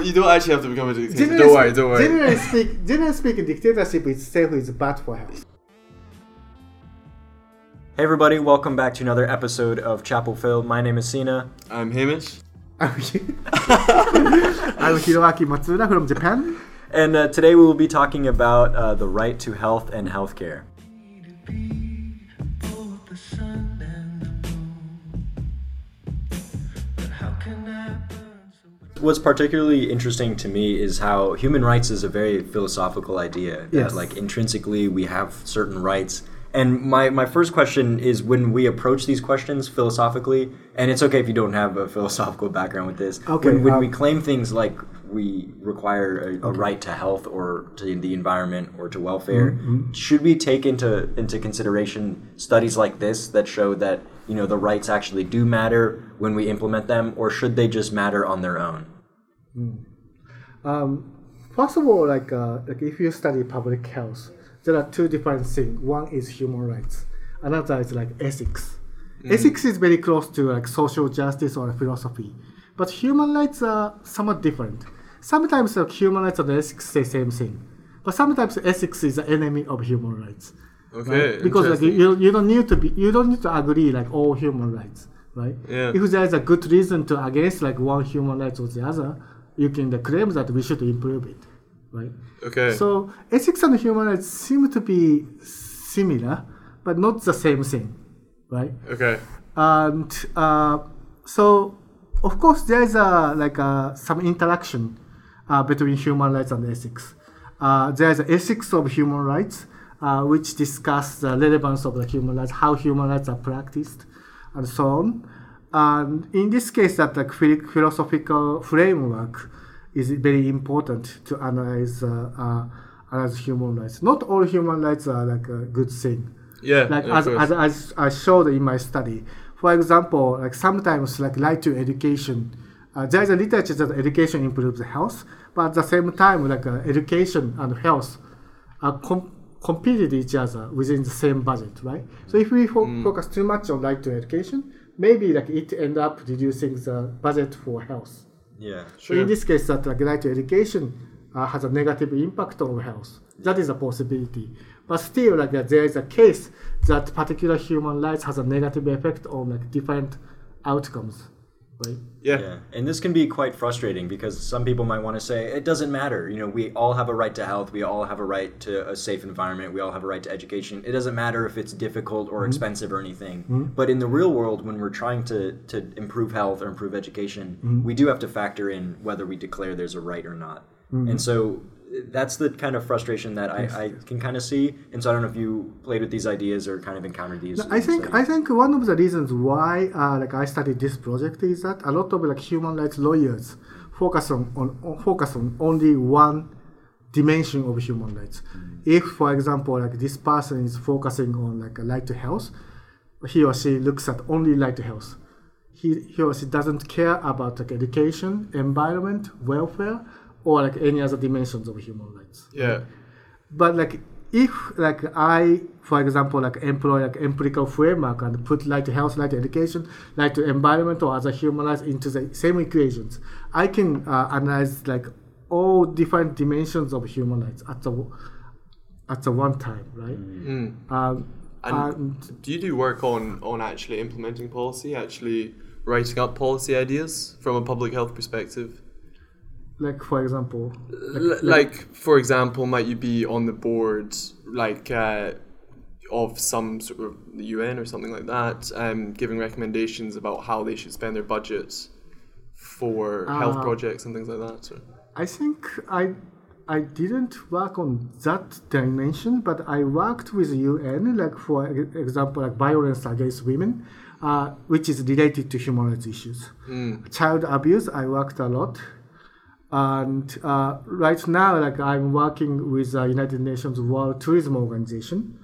don't you don't actually have to become a dictator. Generally Don't worry, spe- don't worry. Generally, speak, generally speaking, dictatorship itself is bad for health. Hey everybody, welcome back to another episode of Chapel Phil. My name is Sina. I'm Hamish. I'm Hiroaki Matsuda from Japan. And uh, today we will be talking about uh, the right to health and healthcare. What's particularly interesting to me is how human rights is a very philosophical idea. That, Yes. like, intrinsically, we have certain rights. And my, my first question is when we approach these questions philosophically, and it's okay if you don't have a philosophical background with this. Okay, When, when um, we claim things like we require a, a right to health or to the environment or to welfare, Mm-hmm, should we take into into consideration studies like this that show that you know the rights actually do matter when we implement them, or should they just matter on their own? Um, first of all, like, uh, like if you study public health, there are two different things. One is human rights. Another is like ethics. Ethics is very close to like social justice or philosophy, but human rights are somewhat different. Sometimes like, human rights and ethics say same thing, but sometimes ethics is the enemy of human rights. Okay. right? Because like you, you don't need to be you don't need to agree like all human rights, right? Yeah. If there is a good reason to against like one human right or the other, you can claim that we should improve it, right? okay. So ethics and human rights seem to be similar, but not the same thing, right? okay. And uh, so, of course, there is a like a, some interaction uh, between human rights and ethics. Uh, there is ethics of human rights, uh, which discuss the relevance of the human rights, how human rights are practiced, and so on. And in this case, that the phil- philosophical framework is very important to analyze uh, uh, analyze human rights. Not all human rights are like a good thing Yeah. like as, as, as I showed in my study. For example, like sometimes like right to education, uh, there is a literature that education improves health, but at the same time like uh, education and health are com- competed each other within the same budget, right? So if we fo- Mm. focus too much on right to education, maybe like it end up reducing the budget for health. Yeah. So in this case, that like right to education uh, has a negative impact on health. That is a possibility. But still, like uh, there is a case that particular human rights has a negative effect on like different outcomes, right? yeah. Yeah, and this can be quite frustrating because some people might want to say it doesn't matter. You know, we all have a right to health. We all have a right to a safe environment. We all have a right to education. It doesn't matter if it's difficult or mm-hmm. expensive or anything. Mm-hmm. But in the real world, when we're trying to to improve health or improve education, mm-hmm. we do have to factor in whether we declare there's a right or not. And so that's the kind of frustration that I, I can kind of see. And so I don't know if you played with these ideas or kind of encountered these. I think. I think one of the reasons why uh, like I studied this project is that a lot of like human rights lawyers focus on, on, focus on only one dimension of human rights. If, for example, like this person is focusing on like a right to health, he or she looks at only right to health. He, he or she doesn't care about like education, environment, welfare, or like any other dimensions of human rights Yeah. but like if like I, for example, like employ like empirical framework and put like to health, like to education, like to environment or other human rights into the same equations, I can uh, analyze like all different dimensions of human rights at the at the one time, right? Mm. Um, And and do you do work on on actually implementing policy, actually writing up policy ideas from a public health perspective? Like for example, L- like, for example, might you be on the board like uh, of some sort of the UN or something like that, um, giving recommendations about how they should spend their budgets for health Uh, projects and things like that? Or? I think I I didn't work on that dimension, but I worked with UN, like for example, like violence against women, uh, which is related to human rights issues. Child abuse, I worked a lot, and uh, right now, like I'm working with the United Nations World Tourism Organization,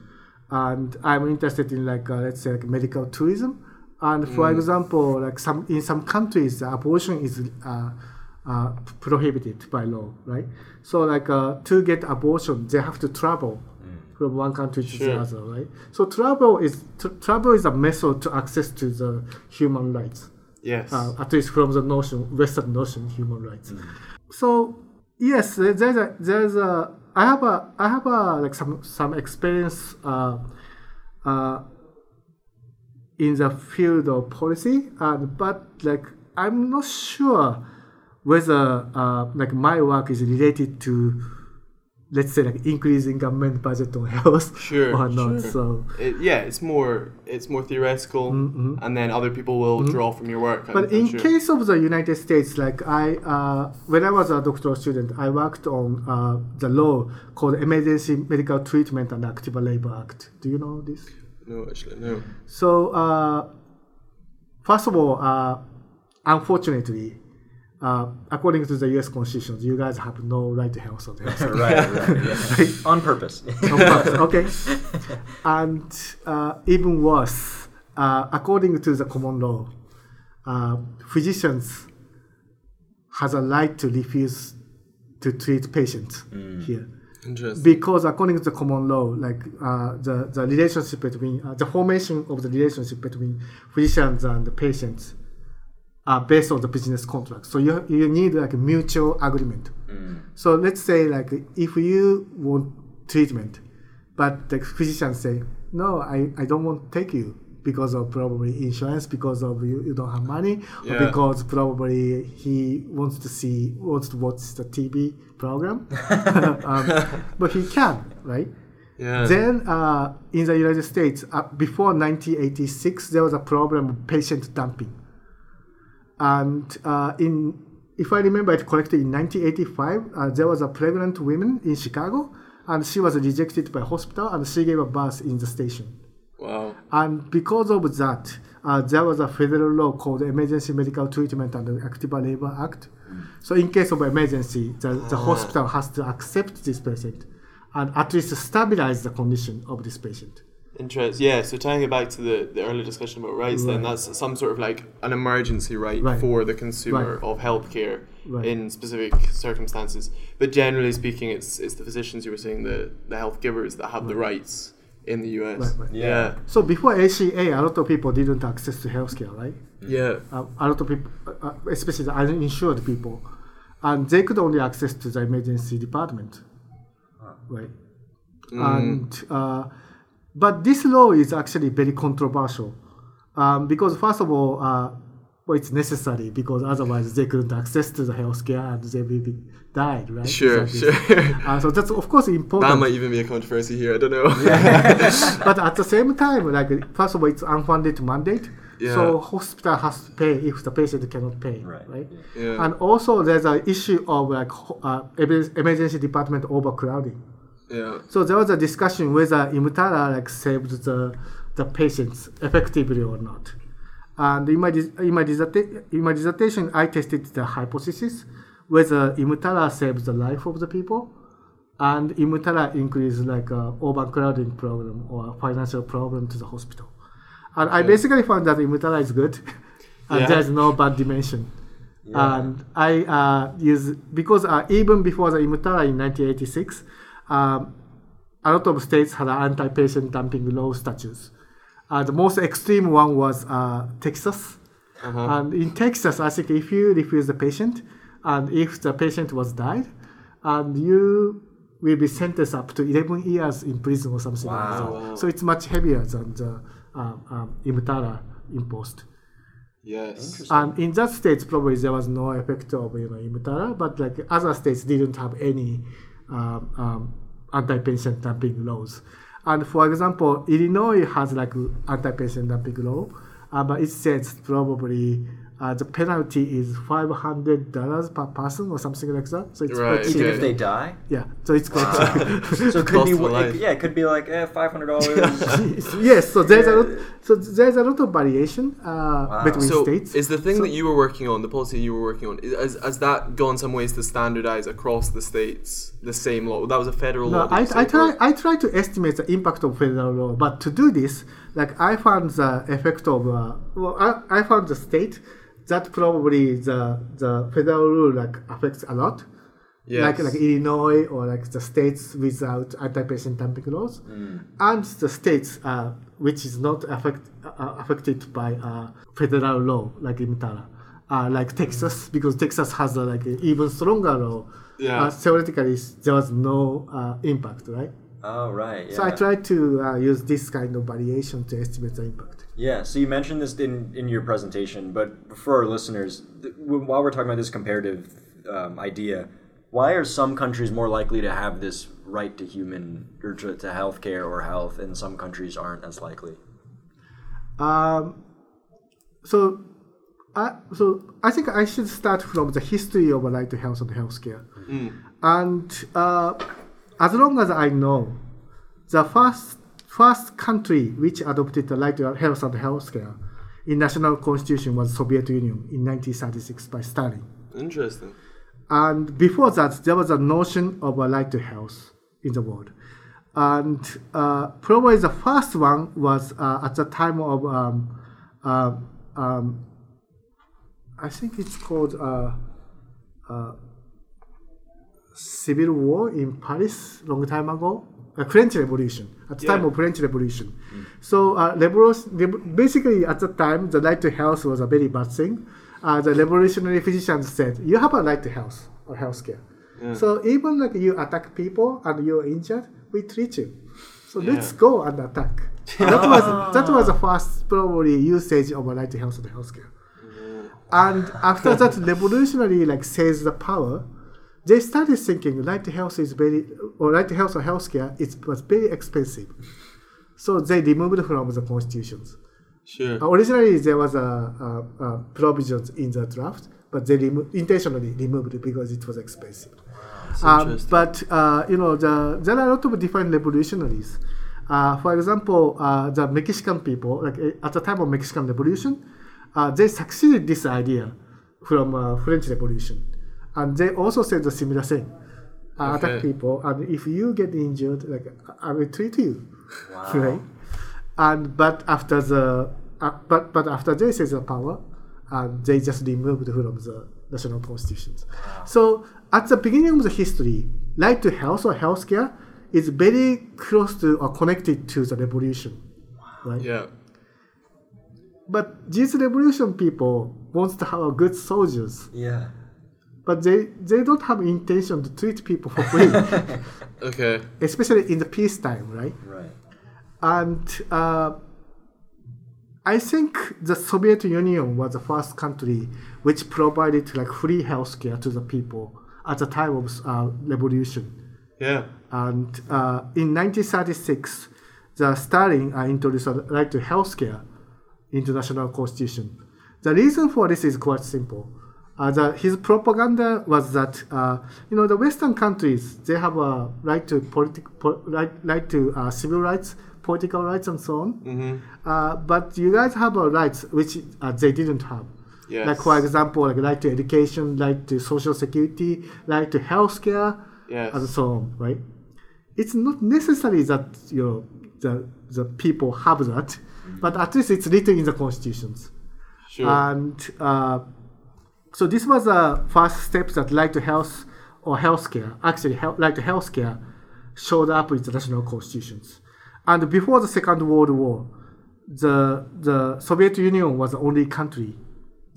and I'm interested in like uh, let's say like medical tourism. And for example, like some in some countries, abortion is uh, uh, prohibited by law, right? So like uh, to get abortion, they have to travel from one country to the other, right? So travel is t- travel is a method to access to the human rights. Yes. uh, at least from the notion, Western notion, human rights. So yes, there's a there's a I have a I have a like some some experience uh, uh, in the field of policy, and but like I'm not sure whether uh, like my work is related to let's say like increasing government budget on health Sure, or not. sure. So It, yeah, it's more it's more theoretical, and then other people will draw from your work. I'm- Mm-hmm. But I'm in sure. case of the United States, like I, uh, when I was a doctoral student, I worked on uh, the law called Emergency Medical Treatment and Active Labor Act. Do you know this? no, actually, no. So, uh, first of all, uh, unfortunately, uh, according to the U.S. Constitution, you guys have no right to health or health. right, right, yeah. on purpose. okay. And uh, even worse, uh, according to the common law, uh, physicians has a right to refuse to treat patients here Interesting. because according to the common law, like uh, the the relationship between uh, the formation of the relationship between physicians and the patients are based on the business contract. So you you need like a mutual agreement. So let's say like if you want treatment, but the physician say no, I, I don't want to take you because of probably insurance, because of you, you don't have money, or because probably he wants to see wants to watch the TV program, um, but he can, right? Yeah. Then uh, in the United States, uh, before 1986, there was a problem of patient dumping. And uh, in, if I remember it correctly, in 1985, uh, there was a pregnant woman in Chicago, and she was rejected by hospital, and she gave a birth in the station. wow. And because of that, uh, there was a federal law called Emergency Medical Treatment and Active Labor Act. So in case of emergency, the, the hospital has to accept this patient and at least stabilize the condition of this patient. Interest. Yeah. So tying it back to the, the earlier discussion about rights, then that's some sort of like an emergency right, Right. for the consumer Right. of healthcare Right. in specific circumstances. But generally speaking, it's it's the physicians you were saying the the health givers that have the rights in the US. Right, right. Yeah. So before ACA, a lot of people didn't access to healthcare, right? Yeah. Uh, a lot of people, uh, uh, especially the uninsured people, and they could only access to the emergency department, right? And uh, but this law is actually very controversial um, because first of all, uh, well, it's necessary because otherwise they couldn't access to the healthcare and they will be died, right? Sure. It's Sure. Uh, so that's of course important. that might even be a controversy here. I don't know. but at the same time, like first of all, it's unfunded mandate. Yeah. So hospital has to pay if the patient cannot pay, Right. right? Yeah. And also there's an issue of like uh, emergency department overcrowding. Yeah. So there was a discussion whether EMTALA like saved the the patients effectively or not. And in my in my, disserta- in my dissertation, I tested the hypothesis whether EMTALA saves the life of the people, and EMTALA increases like a overcrowding problem or a financial problem to the hospital. And I basically found that EMTALA is good, and Yeah. there's no bad dimension. And I uh, use because uh, even before the EMTALA in 1986, um, a lot of states had anti-patient dumping law statutes. Uh, the most extreme one was uh, Texas. And in Texas, I think if you refuse the patient, and if the patient was died, and you will be sentenced up to 11 years in prison or something like Wow. that. So it's much heavier than the um, um, EMTALA imposed. Yes. And in that state, probably there was no effect of you know EMTALA, but like other states didn't have any um, um, anti-patient dumping laws. And for example, Illinois has like anti-patient dumping law, uh, but it says probably uh, the penalty is five hundred dollars per person or something like that. So it's Right, quite. Even okay. if they die. Yeah, so it's quite cheap. So it could Cost be of wa- life. it- yeah, it could be like eh, five hundred dollars. yes, so there's a lot, so there's a lot of variation uh, between So states. is the thing So- that you were working on, the policy you were working on, is, has, has that gone some ways to standardize across the states the same law? That was a federal No, law. did I, you I try or- I try to estimate the impact of federal law, but to do this, like I found the effect of uh, well, I, I found the state that probably the the federal rule like affects a lot, like Yes. like Illinois or like the states without anti-patient dumping laws, Mm. and the states uh, which is not affect, uh, affected by uh, federal law like in Tara, uh, like Texas because Texas has a, like a even stronger law. Yeah. Uh, theoretically, there was no uh, impact, right? Oh, right. Yeah. So I tried to uh, use this kind of variation to estimate the impact. Yeah, so you mentioned this in, in your presentation, but for our listeners, th- while we're talking about this comparative um, idea, why are some countries more likely to have this right to human or to, to healthcare or health, and some countries aren't as likely? Um, so, I, so I think I should start from the history of right to health and healthcare. And uh, as long as I know, the first first country which adopted the right to health and healthcare in national constitution was Soviet Union in 1936 by Stalin. Interesting. And before that, there was a notion of a right to health in the world. And uh, probably the first one was uh, at the time of, um, uh, um, I think it's called uh, uh, Civil War in Paris long time ago. Uh, French Revolution at the time of French Revolution. So uh, basically at the time the right to health was a very bad thing. Uh, the revolutionary physicians said you have a right to health or health care. So even like you attack people and you're injured, we treat you. So let's go and attack. that was that was the first probably usage of a right to health and health care. And after that revolutionary like seized the power, they started thinking right to health is very or right health or healthcare it was very expensive. So they removed from the constitutions. Sure. Uh, Originally there was a, a, a provisions in the draft, but they remo- intentionally removed it because it was expensive. Interesting. but uh, you know the, there are a lot of different revolutionaries. Uh, for example, uh, the Mexican people, like uh, at the time of Mexican Revolution, uh, they succeeded this idea from uh, French Revolution, and they also said the similar thing. Uh, Attack people, and if you get injured, like I will treat you, Wow. right? And but after the uh, but but after they seized the power, and they just removed from the national constitutions. So at the beginning of the history, right to health or healthcare is very close to or connected to the revolution, right? Yeah. But these revolution people wants to have good soldiers, Yeah. But they they don't have intention to treat people for free, Okay. especially in the peacetime, right? Right. And uh, I think the Soviet Union was the first country which provided like free healthcare to the people at the time of uh, revolution. Yeah. And uh, in 1936, the Stalin uh, introduced a right to healthcare into national constitution. The reason for this is quite simple. Uh, the, his propaganda was that uh, you know the Western countries they have a right to politic, po- right, right to uh, civil rights, political rights, and so on. Mm-hmm. Uh, but you guys have a rights which uh, they didn't have. Yes. Like for example, like right to education, right to social security, right to healthcare, Yes. and so on, right? It's not necessary that you know the the people have that, but at least it's written in the constitutions. Sure. And uh, so this was the first step that right to health or healthcare, actually health, right to healthcare, showed up in the national constitutions. And before the Second World War, the the Soviet Union was the only country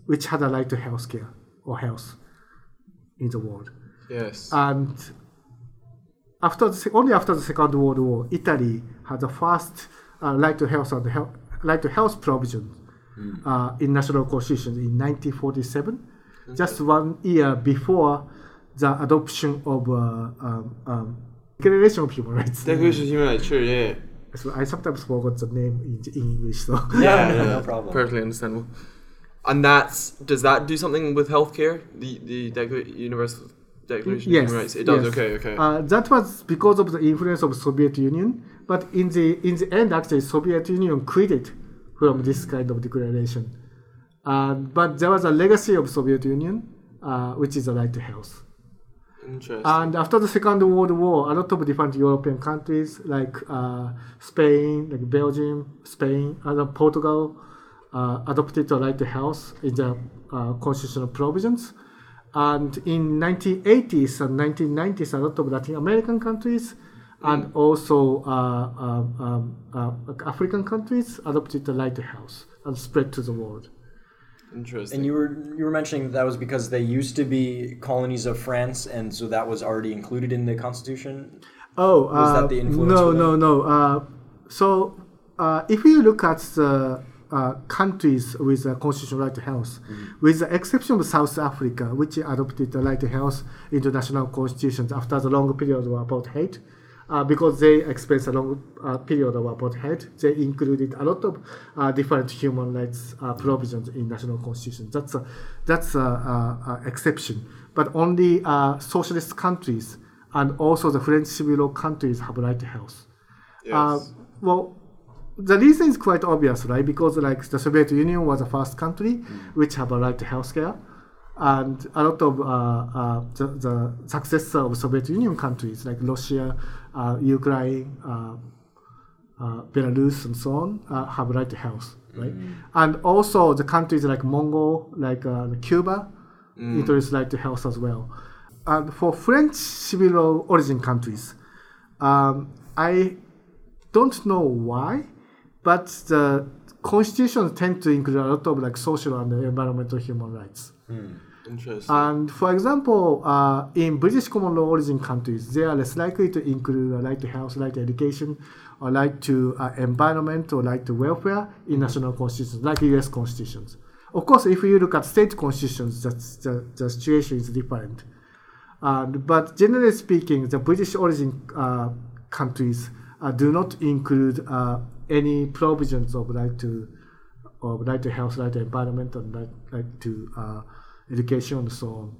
which had a right to healthcare or health in the world. yes. And after the, only after the Second World War, Italy had the first uh, right to health and health, right to health provision uh, in national constitution in 1947, just one year before the adoption of uh, um, um, Declaration of Human Rights. Declaration of Human Rights. Sure. Yeah. So I sometimes forgot the name in, in English. So Yeah, no problem. Perfectly understandable. And that's does that do something with healthcare? The the Decla- Universal Declaration yes, of Human Rights. It does. yes. Okay. Okay. Uh, that was because of the influence of Soviet Union. But in the in the end, actually, Soviet Union quitted from this kind of declaration. Uh, but there was a legacy of Soviet Union, uh, which is the right to health. And after the Second World War, a lot of different European countries like uh, Spain, like Belgium, Spain, and Portugal uh, adopted the right to health in the uh, constitutional provisions. And in 1980s and 1990s, a lot of Latin American countries and also uh, um, um, uh, African countries adopted the right to health and spread to the world. Interesting. And you were you were mentioning that was because they used to be colonies of France, and so that was already included in the constitution. Oh, Was that uh, the influence no, for no, no. Uh, so, uh, if you look at the uh, countries with a constitutional right to health, Mm-hmm. with the exception of South Africa, which adopted the right to health into national constitutions after the long period of apartheid, uh, because they experienced a long uh, period of apartheid, they included a lot of uh, different human rights uh, provisions in national constitutions. That's a that's a, exception, but only uh, socialist countries and also the French civil law countries have right to health. Yes. Uh, well, the reason is quite obvious, right? Because like the Soviet Union was the first country which have a right to healthcare, and a lot of uh, uh, the, the successor of Soviet Union countries like Russia, uh, Ukraine, uh, uh, Belarus, and so on uh, have right to health, right? And also the countries like Mongol, like uh, Cuba, introduce right to health as well. And for French civil origin countries, um, I don't know why, but the constitutions tend to include a lot of like social and environmental human rights. Interesting. And for example, uh, in British common law origin countries, they are less likely to include a right to health, right to education, or right to uh, environment or right to welfare in national constitutions, like US constitutions. Of course, if you look at state constitutions, that's, the, the situation is different. And, but generally speaking, the British origin uh, countries uh, do not include uh, any provisions of right to of right to health, right to environment, and right, right to uh, education and so on.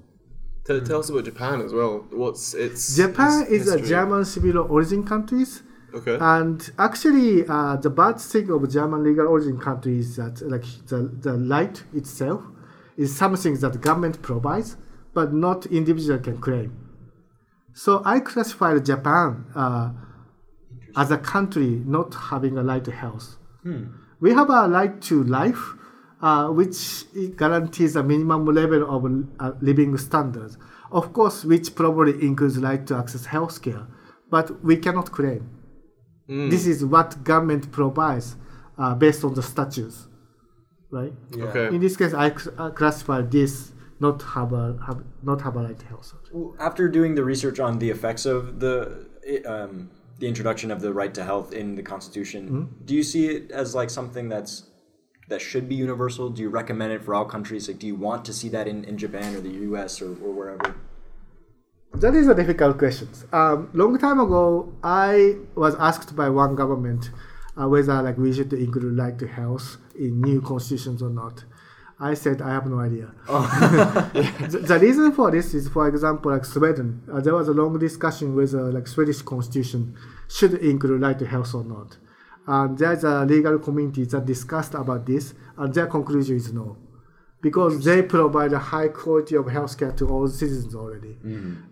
Tell, tell us about Japan as well. What's its Japan its is a? German civil origin countries, Okay. and actually, uh, the bad thing of German legal origin country is that like the, the right itself is something that the government provides, but not individual can claim. So I classify Japan uh, as a country not having a right to health. We have a right to life, uh, which guarantees a minimum level of uh, living standards. Of course, which probably includes right to access healthcare, but we cannot claim. This is what government provides uh, based on the statutes, right? Yeah. Okay. In this case, I uh, classify this not have a have, not have a right to health. After doing the research on the effects of the um, the introduction of the right to health in the Constitution, Mm-hmm. do you see it as like something that's that should be universal? Do you recommend it for all countries? Like, do you want to see that in, in Japan or the U.S. or, or wherever? That is a difficult question. Um, long time ago, I was asked by one government uh, whether like we should include right to health in new constitutions or not. I said I have no idea. the, the reason for this is, for example, like Sweden. Uh, there was a long discussion whether like Swedish constitution should include right to health or not. And there's a legal community that discussed about this, and their conclusion is no because they provide a high quality of healthcare to all citizens already.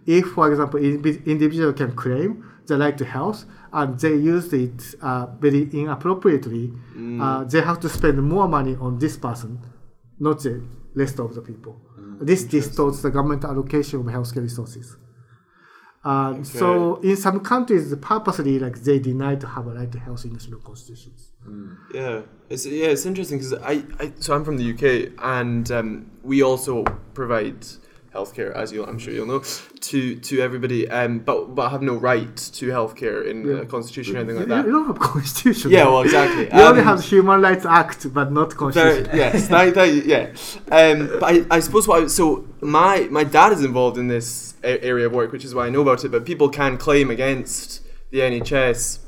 If, for example, in- individual can claim the right to health and they use it uh, very inappropriately, uh, they have to spend more money on this person, not the rest of the people. This distorts the government allocation of healthcare resources. Uh, So in some countries, purposely, like they deny to have a right to health in national constitutions. Yeah, it's yeah, it's interesting because I, I so I'm from the UK and um, we also provide healthcare, as you I'm sure you'll know, to to everybody. Um, but but have no right to healthcare in Yeah. the constitution or anything like that. you don't have constitution. Yeah, well, exactly. You only Um, have Human Rights Act, but not There, constitution. yes, that, that, yeah. Um, but I, I suppose what I, so my my dad is involved in this a- area of work, which is why I know about it. But people can claim against the NHS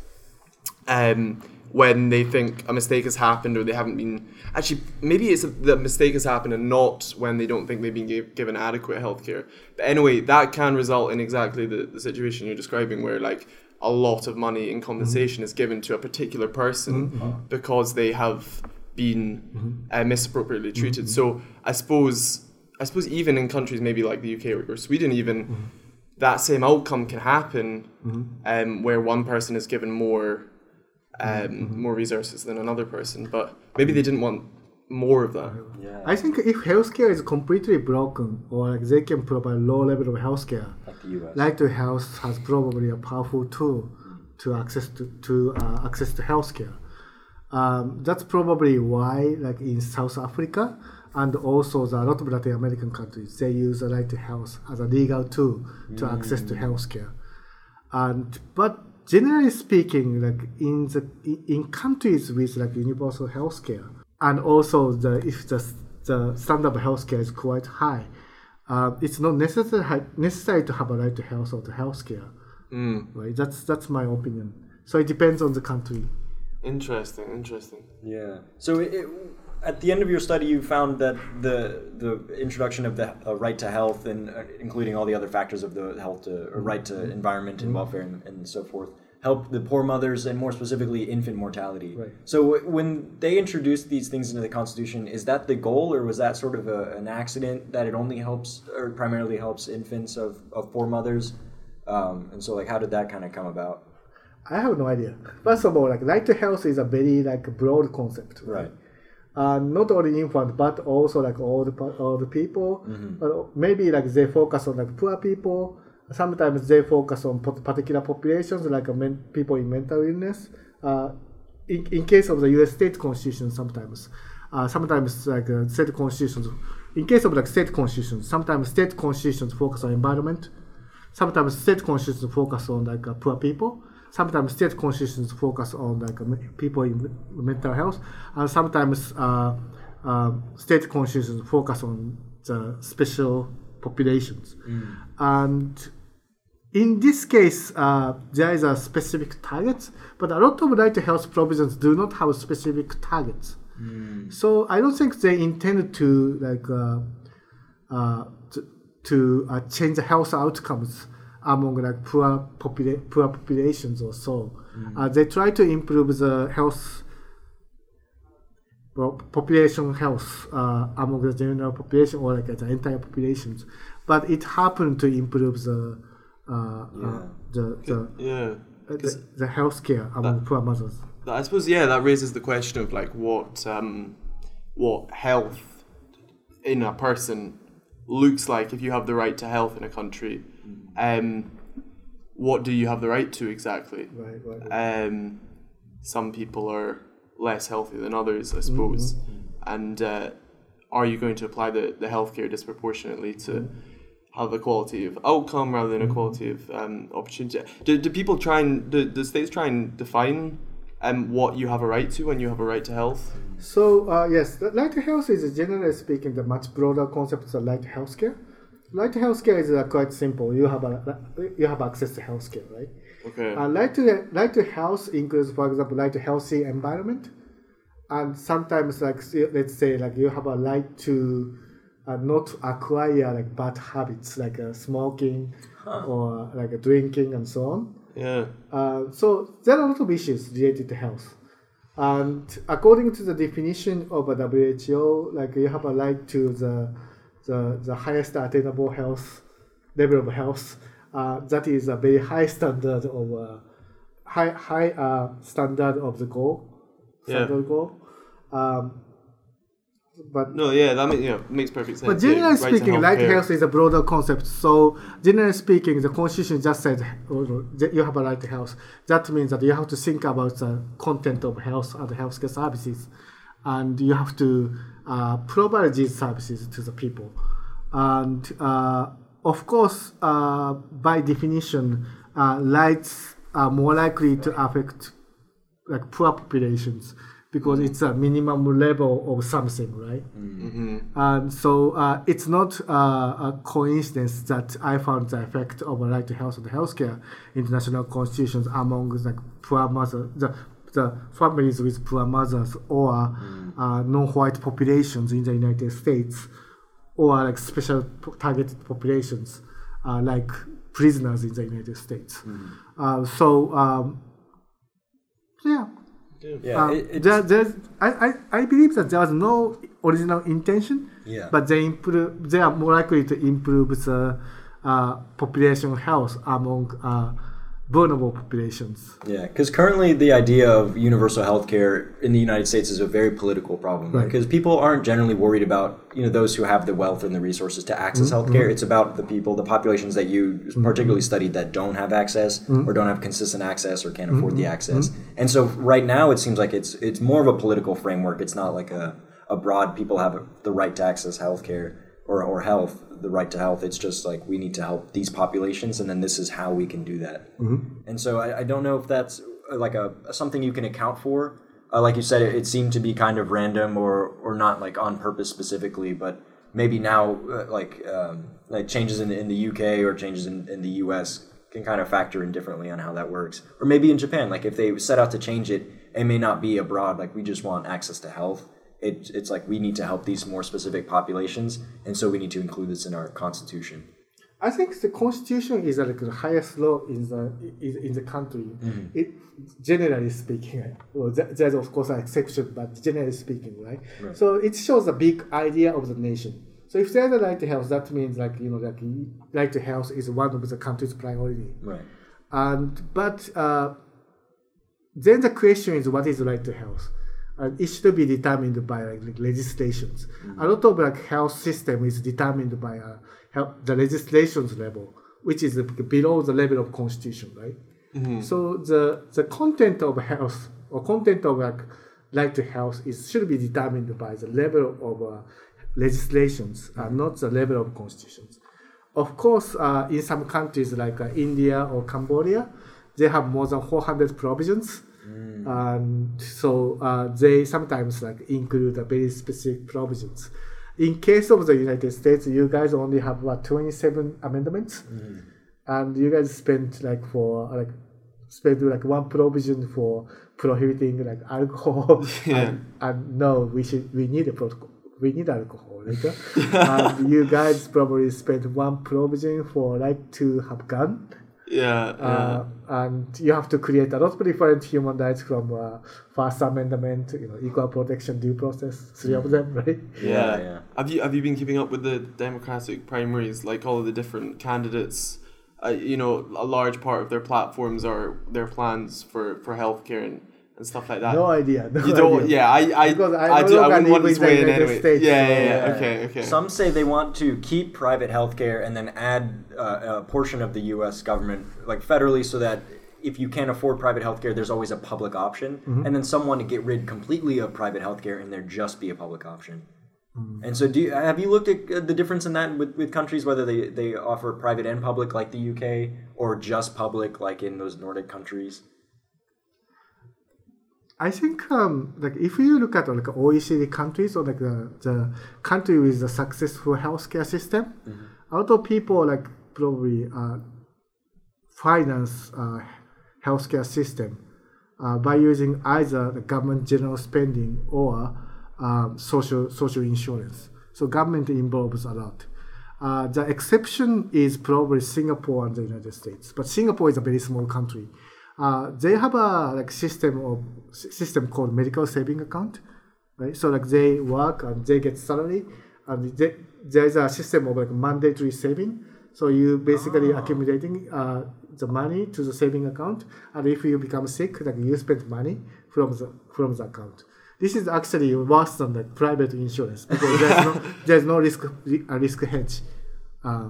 um, when they think a mistake has happened or they haven't been actually maybe it's a, the mistake has happened and not when they don't think they've been given adequate healthcare. But anyway, that can result in exactly the, the situation you're describing, where like a lot of money in compensation is given to a particular person mm-hmm. uh-huh. because they have been mm-hmm. uh, misappropriately treated. Mm-hmm. So I suppose I suppose even in countries maybe like the UK or, or Sweden even that same outcome can happen um, where one person is given more um, more resources than another person, but maybe they didn't want more of that. Yeah. I think if healthcare is completely broken or like they can provide low level of healthcare, like the U.S. To Health has probably a powerful tool to access to, to uh, access to healthcare. Um, that's probably why, like in South Africa and also the, a lot of Latin American countries, they use the right to health as a legal tool to access to healthcare. And but generally speaking, like in the in- in countries with like universal healthcare, and also the if the the standard of healthcare is quite high, uh, it's not necessary necessary to have a right to health or to healthcare. Mm. Right? That's that's my opinion. So it depends on the country. Interesting, interesting. Yeah. So it, it, at the end of your study, you found that the the introduction of the uh, right to health and uh, including all the other factors of the health to or right to environment and welfare and, and so forth help the poor mothers and more specifically infant mortality. Right. So w- when they introduced these things into the Constitution, is that the goal or was that sort of a, an accident that it only helps or primarily helps infants of, of poor mothers? Um, and so like how did that kind of come about? I have no idea. First of all, like right to health is a very like broad concept. Right. Uh, not only infant but also like all the pa- all the people. Maybe like they focus on like poor people. Sometimes they focus on pot- particular populations like uh, men- people in mental illness. Uh, in, in case of the U.S. state constitution, sometimes, uh, sometimes like uh, state constitutions. In case of like state constitutions, sometimes state constitutions focus on environment. Sometimes state constitutions focus on like uh, poor people. Sometimes state constitutions focus on like people in mental health, and sometimes uh, uh, state constitutions focus on the special populations. And in this case, uh, there is a specific target, but a lot of right to health provisions do not have specific targets. So I don't think they intend to like uh, uh, to, to uh, change the health outcomes among like poor popula- poor populations or so. Uh, they try to improve the health well, population health uh, among the general population or like the entire populations, but it happened to improve the uh, uh, the the, Yeah. uh, the the healthcare among poor mothers. I suppose yeah, that raises the question of like what um, what health in a person looks like if you have the right to health in a country. Um, what do you have the right to exactly? Right, right. right. Um, some people are less healthy than others, I suppose, and uh, are you going to apply the the healthcare disproportionately to have a quality of outcome rather than a quality of um, opportunity? Do, do people try and do, do states try and define um, what you have a right to when you have a right to health? So uh, yes, the right to health is generally speaking the much broader concept than right to healthcare. Right to healthcare is uh, quite simple. You have a, you have access to healthcare, right? Okay. Uh, right to right to health includes, for example, right to healthy environment, and sometimes like let's say like you have a right to uh, not acquire like bad habits like uh, smoking or like uh, drinking and so on. yeah. Uh, so there are a lot of issues related to health. And according to the definition of a WHO, like you have a right to the the, the highest attainable health level of health. Uh, that is a very high standard of uh, high high uh, standard of the goal. Yeah. Standard goal. Um, but No, yeah, that makes yeah makes perfect sense. but generally to speaking, right healthcare. health is a broader concept. So generally speaking, the constitution just said oh, you have a right to health. That means that you have to think about the content of health and healthcare services, and you have to uh, provide these services to the people. And uh, of course, uh, by definition, uh, rights are more likely to affect like poor populations because it's a minimum level of something, right? And so uh, it's not uh, a coincidence that I found the effect of a right to health and healthcare international constitutions among the poor mothers, the, the families with poor mothers or uh, non-white populations in the United States, or like special po- targeted populations uh, like prisoners in the United States. Uh, so um, yeah, Yeah. um, it, there, there's, I, I, I believe that there was no original intention, Yeah. but they improve. They are more likely to improve the uh, population health among uh, vulnerable populations. Yeah, because currently the idea of universal healthcare in the United States is a very political problem. Right. Because people aren't generally worried about you know those who have the wealth and the resources to access Mm-hmm. healthcare. It's about the people, the populations that you particularly studied that don't have access Mm-hmm. or don't have consistent access or can't afford the access. And so right now it seems like it's it's more of a political framework. It's not like a a broad people have the right to access healthcare or or health, the right to health. It's just like we need to help these populations, and then this is how we can do that. And so I, I don't know if that's uh, like a something you can account for. Uh, like you said, it, it seemed to be kind of random or or not like on purpose specifically, but maybe now uh, like um, like changes in, in the UK or changes in, in the US can kind of factor in differently on how that works. Or maybe in Japan, like if they set out to change it, it may not be a broad like we just want access to health. It, it's like we need to help these more specific populations, and so we need to include this in our constitution. I think the constitution is like the highest law in the in, in the country. It generally speaking, well, there's of course an exception, but generally speaking, right? So it shows a big idea of the nation. So if there's a right to health, that means like you know like right to health is one of the country's priority. Right. And but uh, then the question is what is right to health? And it should be determined by like, legislations. A lot of like health system is determined by uh, health, the legislations level, which is below the level of constitution, right? So the the content of health or content of like right to health is should be determined by the level of uh, legislations, and not the level of constitutions. Of course, uh, in some countries like uh, India or Cambodia, they have more than 400 provisions. And so uh, they sometimes like include a very specific provisions. In case of the United States, you guys only have what 27 amendments, and you guys spent like for like spent like one provision for prohibiting like alcohol. and, and no, we should we need a protocol. We need alcohol later. and you guys probably spent one provision for right to have gun. Yeah. yeah. Uh, and you have to create a lot of different human rights from uh, First Amendment, you know, equal protection, due process, three of them, right? Yeah. Yeah, yeah. Have you have you been keeping up with the Democratic primaries? Like all of the different candidates, uh, you know, a large part of their platforms are their plans for for healthcare and, and stuff like that. No idea. No you don't. idea. Yeah, I I Because I I, no do, I wouldn't want to this in the way in anyway. States, yeah, so- yeah, yeah. Yeah. Okay, okay. Some say they want to keep private healthcare and then add uh, a portion of the U.S. government, like federally, so that if you can't afford private healthcare, there's always a public option. And then some want to get rid completely of private healthcare and there just be a public option. And so, do you, have you looked at uh, the difference in that with, with countries, whether they, they offer private and public like the UK or just public like in those Nordic countries? I think um, like if you look at like OECD countries or like the, the country with a successful healthcare system, a lot of people like probably uh, finance uh, healthcare system uh, by using either the government general spending or um, social social insurance. So government involves a lot. Uh, the exception is probably Singapore and the United States, but Singapore is a very small country. Uh, they have a like system of system called medical saving account, right? So like they work and they get salary, and they, there's a system of like mandatory saving. So you basically accumulating uh, the money to the saving account, and if you become sick, like you spend money from the from the account. This is actually worse than like private insurance because there's no there's no risk a risk hedge, uh,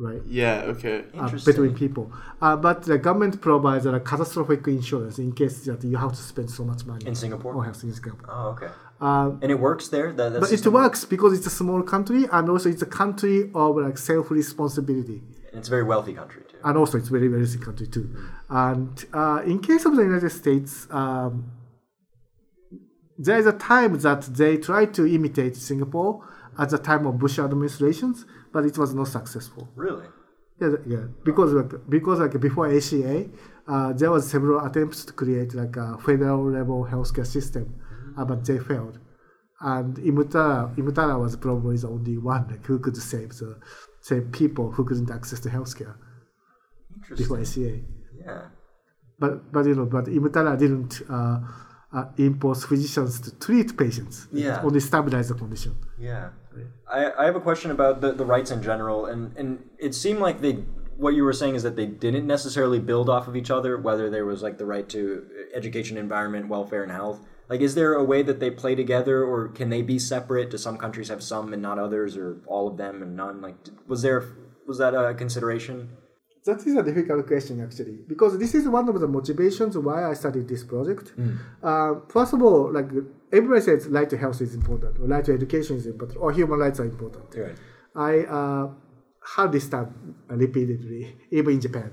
right? Yeah. Okay. uh, Interesting. between people. Uh, but the government provides a catastrophic insurance in case that you have to spend so much money In Singapore? on health in Singapore. Oh, okay. Uh, And it works there? That, that but it works because it's a small country and also it's a country of like self responsibility. And it's a very wealthy country, too. And also it's very very wealthy country too. And uh, in case of the United States, um, there is a time that they tried to imitate Singapore at the time of Bush administrations, but it was not successful. Really? Yeah, yeah. Because like because like before ACA, uh, there was several attempts to create like a federal level healthcare system, uh, but they failed. And EMTALA EMTALA was probably the only one like, who could save the save people who couldn't access the healthcare before ACA. Yeah. But but you know but EMTALA didn't uh, uh, impose physicians to treat patients. Yeah. only stabilize the condition. Yeah. I, I have a question about the, the rights in general, and, and it seemed like they what you were saying is that they didn't necessarily build off of each other, whether there was like the right to education, environment, welfare, and health. Like, is there a way that they play together, or can they be separate? Do some countries have some and not others, or all of them and none? Like, was there was that a consideration? That is a difficult question actually, because this is one of the motivations why I started this project. Uh, first of all, like everybody says, right to health is important, or right to education is important, or human rights are important. Right. I uh, heard this term repeatedly, even in Japan.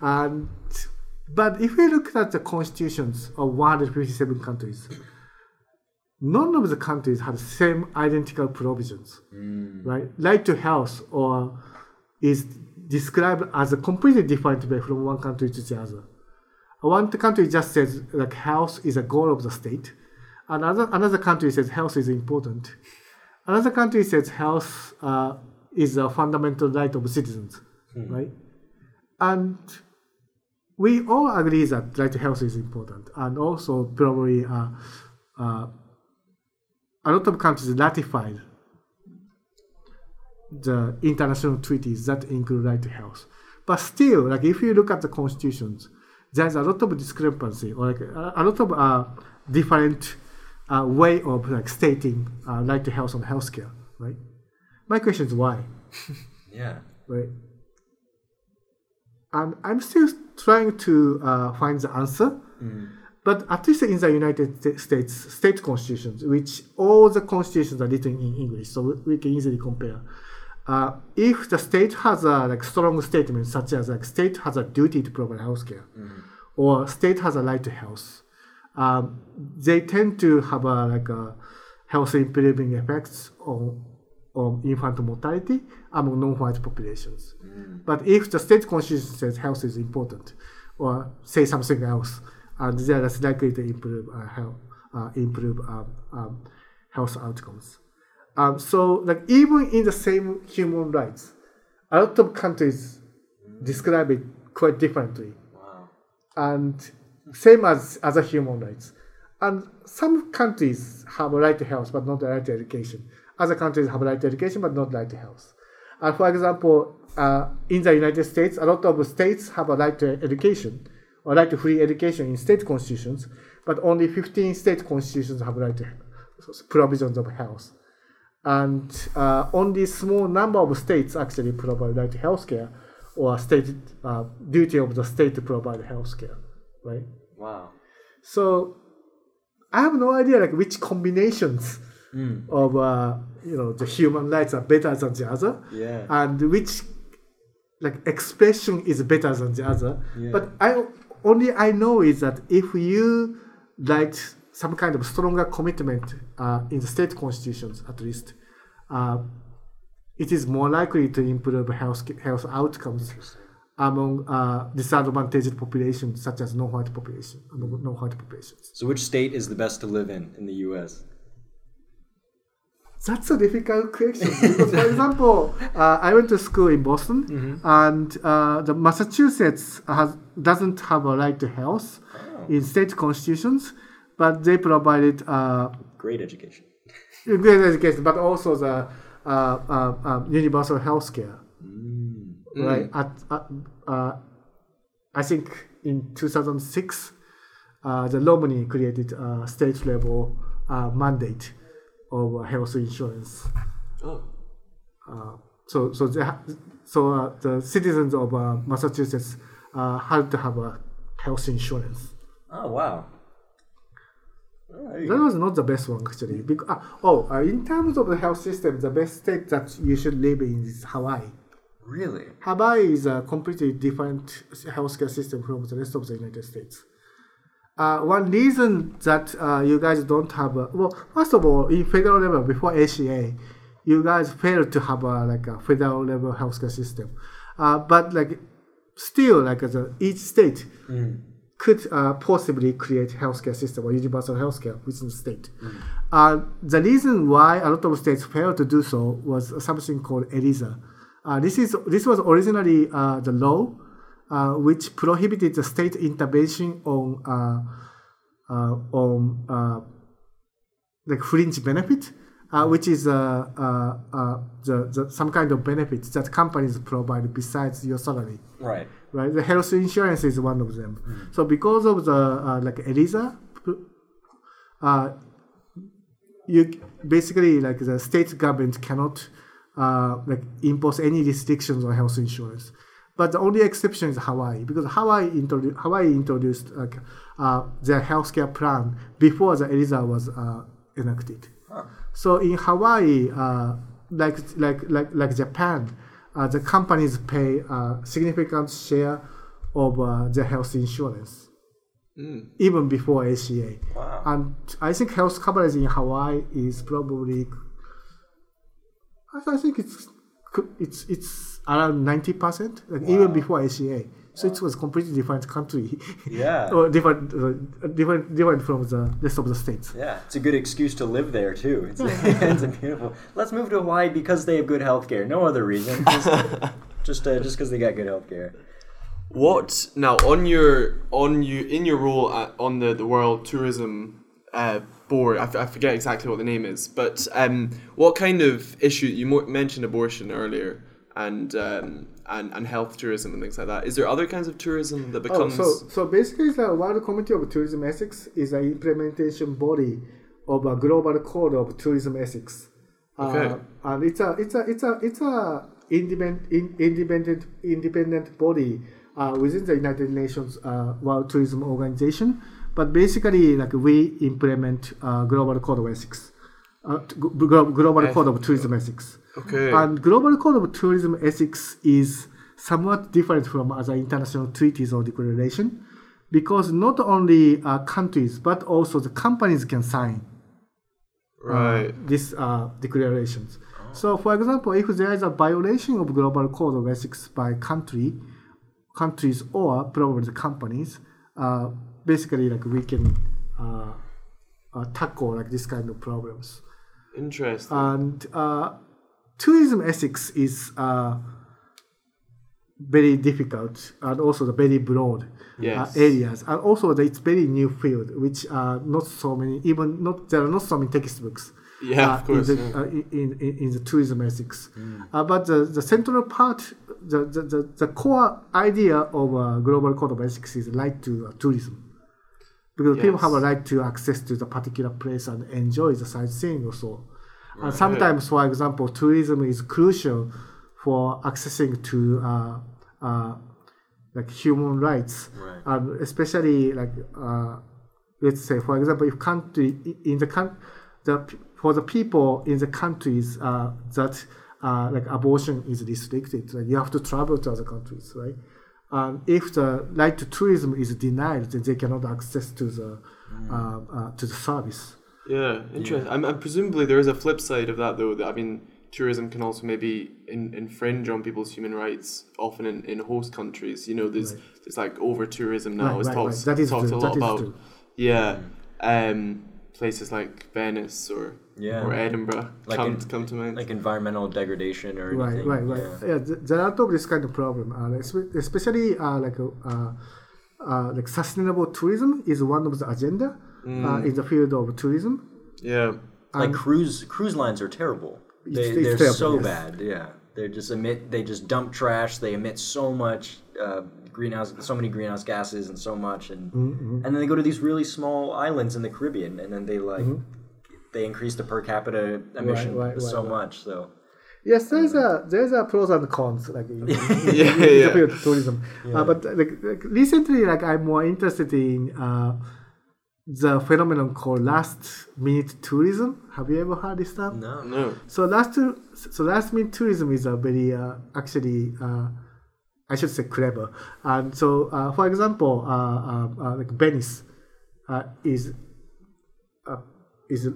And but if we look at the constitutions of 157 countries, none of the countries have the same identical provisions, right? Right to health or is described as a completely different way from one country to the other. One country just says like health is a goal of the state. Another another country says health is important. Another country says health uh, is a fundamental right of citizens, right? And we all agree that right to health is important, and also probably uh, uh, a lot of countries ratified the international treaties that include right to health. But still, like if you look at the constitutions, there's a lot of discrepancy or like a, a lot of uh, different uh, way of like stating uh, right to health and healthcare, right? My question is why, Yeah. right? And I'm still trying to uh, find the answer. But at least in the United States, state constitutions, which all the constitutions are written in English, so we can easily compare. Uh, if the state has a like strong statement, such as like state has a duty to provide healthcare, or state has a right to health, um, they tend to have a like a health improving effects on on infant mortality among non-white populations. But if the state constitution says health is important, or say something else, and they are less likely to improve uh, health, uh, improve um, um, health outcomes. Um, so, like even in the same human rights, a lot of countries describe it quite differently, Wow. and same as other human rights. And some countries have a right to health but not a right to education. Other countries have a right to education but not right to health. And for example, uh, in the United States, a lot of states have a right to education or right to free education in state constitutions, but only 15 state constitutions have right to provisions of health. And uh, only small number of states actually provide right healthcare or state uh, duty of the state to provide healthcare, right? Wow. So I have no idea like which combinations of uh, you know the human rights are better than the other, Yeah. and which like expression is better than the other. Yeah. But I only I know is that if you like some kind of stronger commitment uh, in the state constitutions at least, uh, it is more likely to improve health health outcomes among uh, disadvantaged populations such as non-white population, non-white populations. So, which state is the best to live in in the U.S.? That's a difficult question. For example, uh, I went to school in Boston, and uh, the Massachusetts has doesn't have a right to health in state constitutions, but they provided uh, Great education. great education, but also the uh, uh, uh, universal health care. Right? At, at, uh, I think in 2006, uh, the Romney created a state level uh, mandate of health insurance. Oh. Uh, so, so, the, so uh, the citizens of uh, Massachusetts uh, had to have a health insurance. Oh wow. That was not the best one actually. Because, oh, uh, in terms of the health system, the best state that you should live in is Hawaii. Really? Hawaii is a completely different healthcare system from the rest of the United States. Uh, one reason that uh, you guys don't have a, well, first of all, in federal level before ACA, you guys failed to have a, like a federal level healthcare system. Uh, but like still, like as a, each state could uh, possibly create healthcare system or universal healthcare within the state. Uh, the reason why a lot of states failed to do so was something called ERISA. Uh, this is this was originally uh, the law uh, which prohibited the state intervention on uh, uh, on uh, like fringe benefit uh, which is uh, uh, uh, the, the some kind of benefits that companies provide besides your salary. Right. Right, the health insurance is one of them. So because of the uh, like ERISA, uh, you basically like the state government cannot uh, like impose any restrictions on health insurance. But the only exception is Hawaii because Hawaii introduced Hawaii introduced like uh, their healthcare plan before the ERISA was uh, So in Hawaii, uh, like like like like Japan, uh, the companies pay a significant share of uh, the health insurance, even before ACA. Wow. And I think health coverage in Hawaii is probably, I I think it's it's it's around ninety percent, like even before ACA. So it was completely different country. Yeah. or different, uh, different, different from the rest of the states. Yeah, it's a good excuse to live there too. It's, it's a beautiful. Let's move to Hawaii because they have good healthcare. No other reason. Just just uh, just because they got good healthcare. What now on your on you in your role at, on the the World Tourism uh, Board? I, f- I forget exactly what the name is, but um, what kind of issue you mo- mentioned abortion earlier and um, and and health tourism and things like that. Is there other kinds of tourism that becomes? Oh, so, so basically, the World Committee of Tourism Ethics is an implementation body of a global code of tourism ethics. Okay. Uh, and it's a it's a it's a it's a independent in, independent independent body uh, within the United Nations uh, World Tourism Organization. But basically, like we implement uh, global code of ethics, uh, global code of tourism ethics. okay. And global code of tourism ethics is somewhat different from other international treaties or declaration because not only uh, countries but also the companies can sign uh, right. these uh, declarations. So, for example, if there is a violation of global code of ethics by country, countries or probably the companies, uh, basically like we can uh, uh, tackle like this kind of problems. Interesting. And uh, tourism ethics is uh, very difficult and also the very broad Yes. uh, areas. And also the, it's very new field, which are not so many, even not there are not so many textbooks. Yeah, uh, of course, In the, yeah. Mm. uh, in, in, in the tourism ethics. Uh, but the, the central part, the, the, the, the core idea of uh, global code of ethics is right to uh, tourism. Because people have a right to access to the particular place and enjoy the sightseeing also. And sometimes, for example, tourism is crucial for accessing to uh, uh, like human rights, Right. and especially like uh, let's say, for example, if country in the coun- the for the people in the countries uh, that uh, like abortion is restricted, like you have to travel to other countries, right? And if the right to tourism is denied, then they cannot access to the uh, uh, to the service. Yeah, interesting. I'm, I'm presumably there is a flip side of that though. That I mean, tourism can also maybe in, infringe on people's human rights, often in, in host countries. You know, there's there's like over tourism now. Right, it's right, talked right. That is talked true. a That lot is about. true. Yeah, um, places like Venice or Yeah. or Edinburgh Like come in- come to mind. Like environmental degradation or Right, anything. right, right. Yeah. Yeah, there are a lot of this kind of problem, uh, espe- especially uh, like uh, uh, like sustainable tourism is one of the agenda uh, in the field of tourism. yeah, Like cruise cruise lines are terrible. It's- They, it's they're terrible, so yes. bad. Yeah, they just emit. They just dump trash. They emit so much uh, greenhouse, so many greenhouse gases, and so much, and Mm-hmm, and then they go to these really small islands in the Caribbean, and then they like they increase the per capita emission right, so right, right. much. So Yes, there's a there's a pros and cons like in, in, in, Yeah, in the yeah. field of tourism. Uh, but like, like recently, like I'm more interested in uh, the phenomenon called last minute tourism. Have you ever heard this term? no, no, So last so last minute tourism is a very uh, actually uh, I should say clever. And so uh, for example, uh, uh, uh, like Venice uh, is uh, is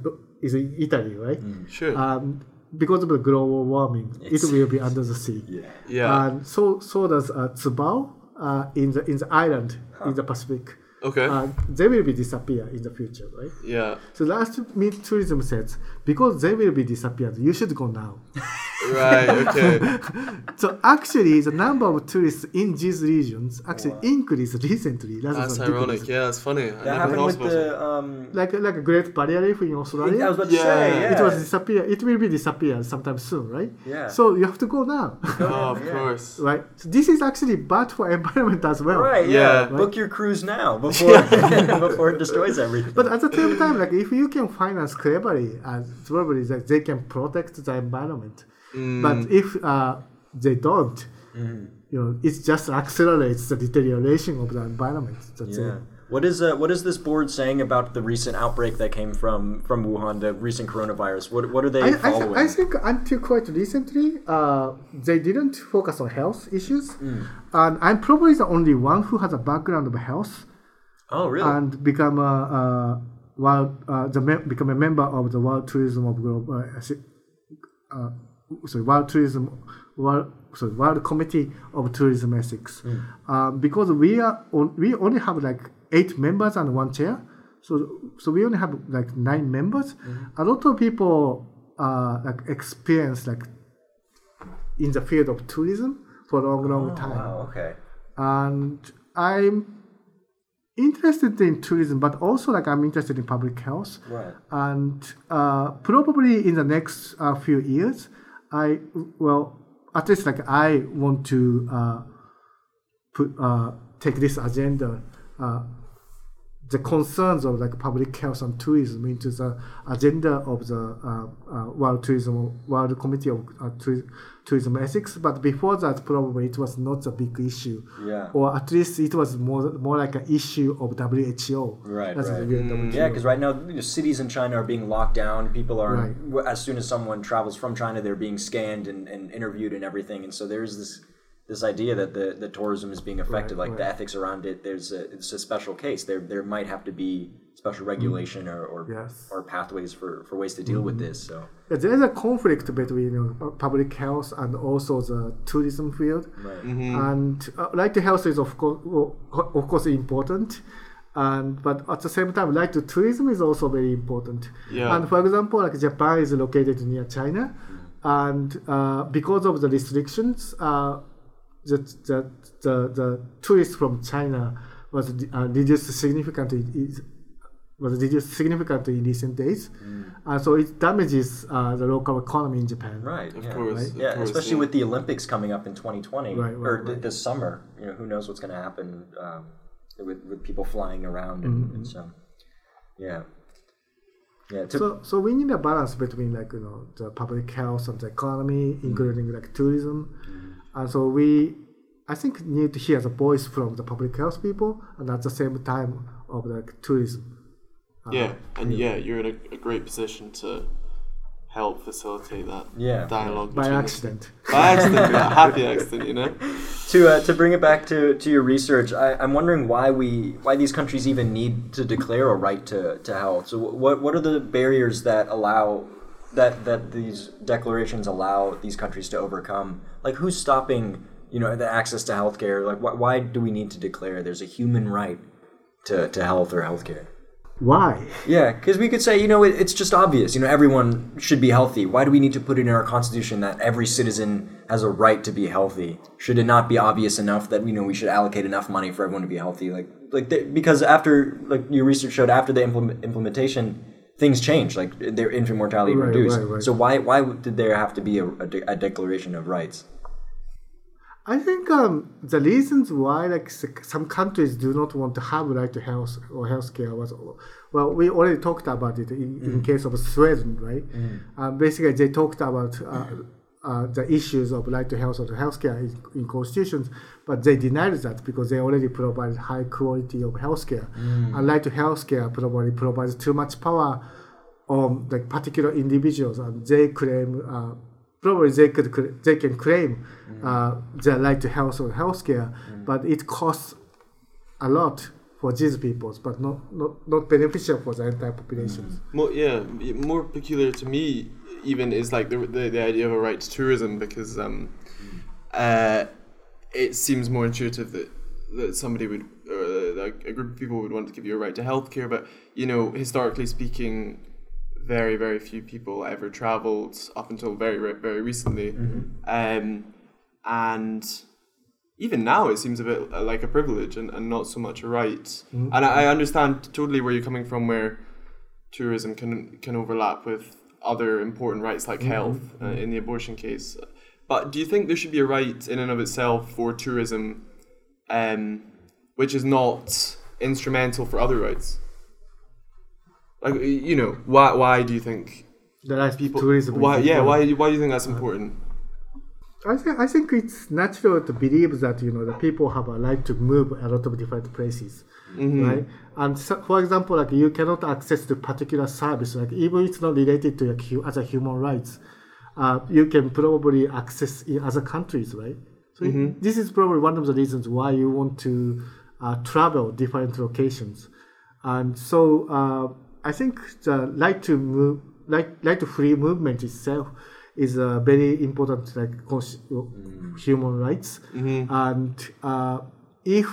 is in Italy, right? sure. Um, because of the global warming, It's- it will be under the sea. yeah, yeah. And so so does uh, Tuvalu uh, in the in the island in the Pacific. okay. Uh, they will be disappear in the future, right? yeah. So last meet tourism says because they will be disappeared, you should go now. Right. Okay. So actually, the number of tourists in these regions actually increased recently. That's ironic. decreased. Yeah, that's funny. That never happened with the um. Like like a Great Barrier Reef in Australia. I was about to Yeah. say, yeah. It was disappear. It will be disappear sometime soon, right? Yeah. So you have to go now, Oh, of Yeah. course. right? So this is actually bad for environment as well. Right. Yeah. Yeah. Book your cruise now before before it destroys everything. But at the same time, like if you can finance cleverly, uh, probably that they can protect the environment. Mm. But if uh, they don't, Mm-hmm. you know, it just accelerates the deterioration of the environment. That's Yeah. it. What is uh, what is this board saying about the recent outbreak that came from from Wuhan, the recent coronavirus? What what are they I, I, th- I think until quite recently, uh, they didn't focus on health issues, Mm. and I'm probably the only one who has a background of health oh, really? and become a, a world, uh, the mem- become a member of the World Tourism of Global, uh, uh, sorry, World Tourism, World, sorry, World Committee of Tourism Ethics, um, because we are on, we only have like eight members and one chair, so so we only have like nine members. A lot of people uh, like experience like in the field of tourism for a long, long time wow. Okay. and I'm interested in tourism, but also like I'm interested in public health. Right. And uh, probably in the next uh, few years, I well at least like I want to uh, put uh, take this agenda. Uh, the concerns of like public health and tourism into the agenda of the uh, uh, World Tourism World Committee of uh, Touri- Tourism Ethics. But before that, probably it was not a big issue, Yeah. or at least it was more more like an issue of WHO. Right, right. WHO. Yeah, because right now you know, cities in China are being locked down. People are Right. as soon as someone travels from China, they're being scanned and, and interviewed and everything. And so there's this this idea that the, the tourism is being affected, Right, like the ethics around it. There's a it's a special case. There there might have to be special regulation or or, Mm. Yes. Mm-hmm. or pathways for, for ways to deal with this. So Yeah, there is a conflict between you know, public health and also the tourism field. right. and uh, right to health is of course of course important and but at the same time right to tourism is also very important Yeah. and for example like japan is located near china and uh, because of the restrictions uh, the, the, the, the tourists from china was uh, reduced significantly is- was reduced significantly in recent days, and so it damages uh, the local economy in Japan. Right. Of yeah. course. of Yeah, course, especially yeah. with the Olympics coming up in 2020 Right, right, or th- right. this summer. You know, who knows what's going to happen um, with with people flying around and, Mm-hmm. and so. Yeah. Yeah. To, So, so we need a balance between like you know the public health and the economy, including like tourism, and so we, I think, need to hear the voice from the public health people, and at the same time of like tourism. Yeah, and yeah, you're in a, a great position to help facilitate that Yeah. dialogue. by between the- accident. By accident, yeah, happy accident, you know. to uh, to bring it back to, to your research, I, I'm wondering why we why these countries even need to declare a right to, to health. So what what are the barriers that allow that that these declarations allow these countries to overcome? Like who's stopping you know the access to healthcare? Like why, why do we need to declare there's a human right to, to health or healthcare? Why? Yeah, because we could say, you know, it, it's just obvious. You know, everyone should be healthy. Why do we need to put it in our constitution that every citizen has a right to be healthy? Should it not be obvious enough that you know we should allocate enough money for everyone to be healthy? Like, like they, because after like your research showed, after the implement, implementation, things changed. Like their infant mortality Right, reduced. right, right. So why why did there have to be a, a, de- a declaration of rights? I think um, the reasons why like some countries do not want to have right to health or healthcare was well we already talked about it in, in case of Sweden right? Uh, basically they talked about uh, uh, the issues of right to health or healthcare in, in constitutions but they denied that because they already provide high quality of healthcare and right to healthcare probably provides too much power on like particular individuals and they claim uh, probably they could they can claim uh, their right to health or healthcare, but it costs a lot for these peoples, but not, not, not beneficial for the entire population. More, yeah, more peculiar to me even is like the, the, the idea of a right to tourism because um, uh, it seems more intuitive that, that somebody would, or uh, a group of people would want to give you a right to healthcare, but you know, historically speaking, very very few people ever traveled up until very very, recently, um, and even now it seems a bit uh, like a privilege and, and not so much a right. And I, I understand totally where you're coming from, where tourism can can overlap with other important rights like health uh, in the abortion case. But do you think there should be a right in and of itself for tourism, um, which is not instrumental for other rights? Like you know, why why do you think that right people tourism. is Why yeah why why do you think that's important? I think I think it's natural to believe that you know the people have a right to move a lot of different places, right? And so, for example, like you cannot access to particular service, like even it's not related to like, hu- other human rights, uh, you can probably access in other countries, right? So this is probably one of the reasons why you want to uh, travel different locations, and so uh, I think the right to move, right, right to free movement itself is a very important like cons- human rights. And uh, if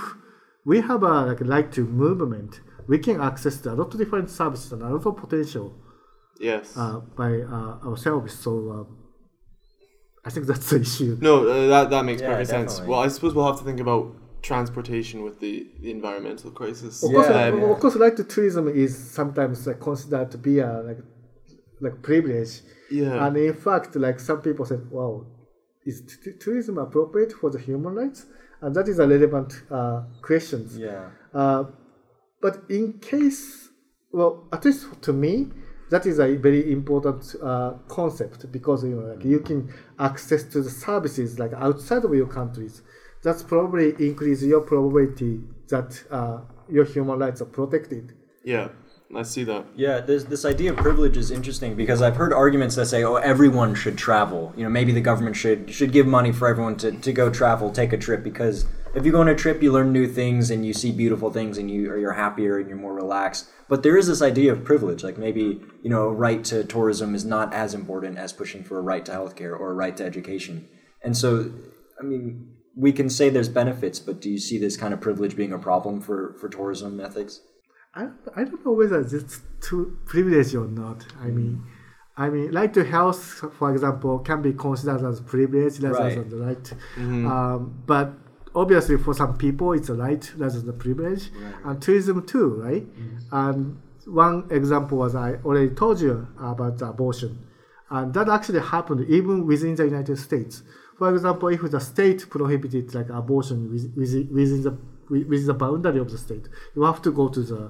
we have a like right to movement we can access a lot of different services and a lot of potential Yes. uh, by uh, ourselves. So um, I think that's the issue. No, uh, that that makes Yeah, perfect sense. Well, I suppose we'll have to think about transportation with the, the environmental crisis. of course, Yeah, yeah. of course right to tourism is sometimes like considered to be a like like privilege Yeah. and in fact like some people said wow is t- t- tourism appropriate for the human rights and that is a relevant uh, question Yeah. Uh, but in case, well, at least to me, that is a very important uh, concept because you know, like you can access to the services like outside of your countries. That's probably increase your probability that uh, your human rights are protected. yeah. I see that. Yeah, this this idea of privilege is interesting because I've heard arguments that say, "Oh, everyone should travel." You know, maybe the government should should give money for everyone to, to go travel, take a trip because if you go on a trip, you learn new things and you see beautiful things and you or you're happier and you're more relaxed. But there is this idea of privilege, like maybe you know, a right to tourism is not as important as pushing for a right to healthcare or a right to education. And so, I mean, we can say there's benefits, but do you see this kind of privilege being a problem for for tourism ethics? I, I don't know whether it's too privilege or not. I mean, mm. I mean, right to health, for example, can be considered as privilege rather Right. than the right. Mm-hmm. Um, but obviously, for some people, it's a right rather than a privilege. right. And tourism too, right? Mm. And one example was I already told you about the abortion, and that actually happened even within the United States. For example, if the state prohibited like abortion with- with- within the within the boundary of the state, you have to go to the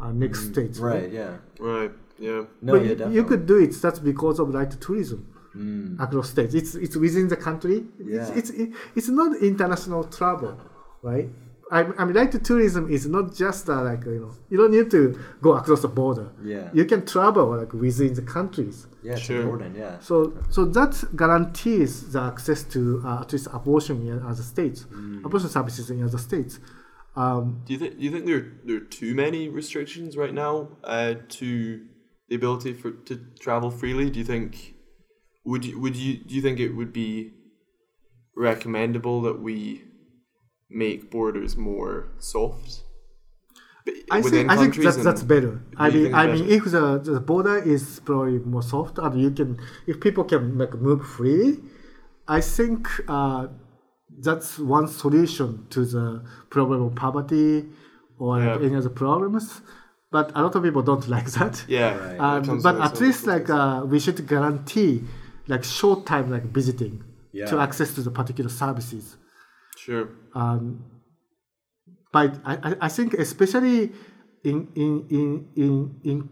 uh, next state. Right. Yeah. Right. Yeah. No. but yeah. you, Definitely. you could do it. That's because of right to tourism across states. It's it's within the country. Yeah. It's, it's it's not international travel, right? I, I mean, like to tourism is not just uh, like you know you don't need to go across the border. Yeah. You can travel like within the countries. Yeah, Sure. important. Yeah. So so that guarantees the access to uh, at least abortion in other states, Mm. abortion services in other states. Um, Do you think do you think there there are too many restrictions right now uh, to the ability for to travel freely? Do you think would you would you do you think it would be recommendable that we make borders more soft? B- I within think I think that's that's better. I mean think I mean if the, the border is probably more soft and you can if people can like move freely, I think uh, that's one solution to the problem of poverty or like any other problems. But a lot of people don't like that. Yeah, Right. Um, but at some least like uh, we should guarantee like short time like visiting to access to the particular services. Sure. Um, but I, I, I think especially in in, in in in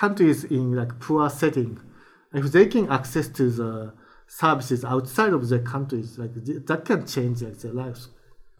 countries in like poor setting, if they can access to the services outside of their countries, like that can change like their lives.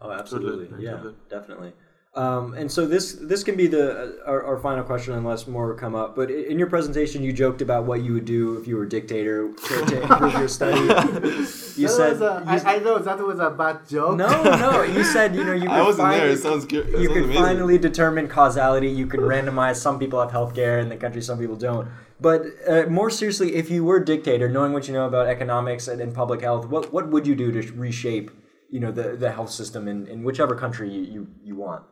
Oh, absolutely. Totally, Yeah, definitely. Um, and so this this can be the uh, our, our final question, unless more come up. But in your presentation, you joked about what you would do if you were a dictator to, to improve your study. You said you- know that was a bad joke. no, no. You said you know you could I wasn't there. finally, It sounds good. It you could finally determine causality. You could randomize. Some people have healthcare in the country, some people don't. But uh, more seriously, if you were a dictator, knowing what you know about economics and, and public health, what what would you do to reshape you know the, the health system in, in whichever country you, you, you want?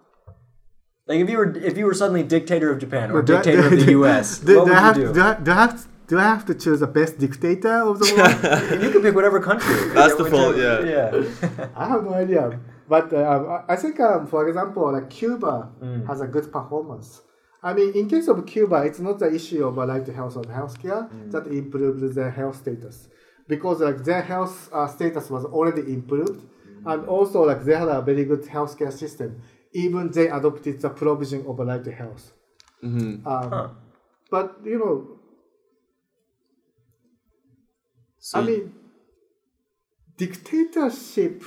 Like if you were if you were suddenly dictator of Japan or But do I- dictator of the U.S., do, what do would I have, you do? do, I, do, I have, do I have to choose the best dictator of the world? you can pick whatever country. That's the Whichever- fault, yeah. Yeah. I have no idea. But uh, um, I I think, um, for example, like Cuba Mm. has a good performance. I mean, in case of Cuba, it's not the issue of uh, right to health or healthcare Mm. that improves their health status, because like their health uh, status was already improved, Mm. and also like they had a very good healthcare system. Even they adopted the provision of a right to health. Mm-hmm. Um, Huh. But you know, So I mean, dictatorship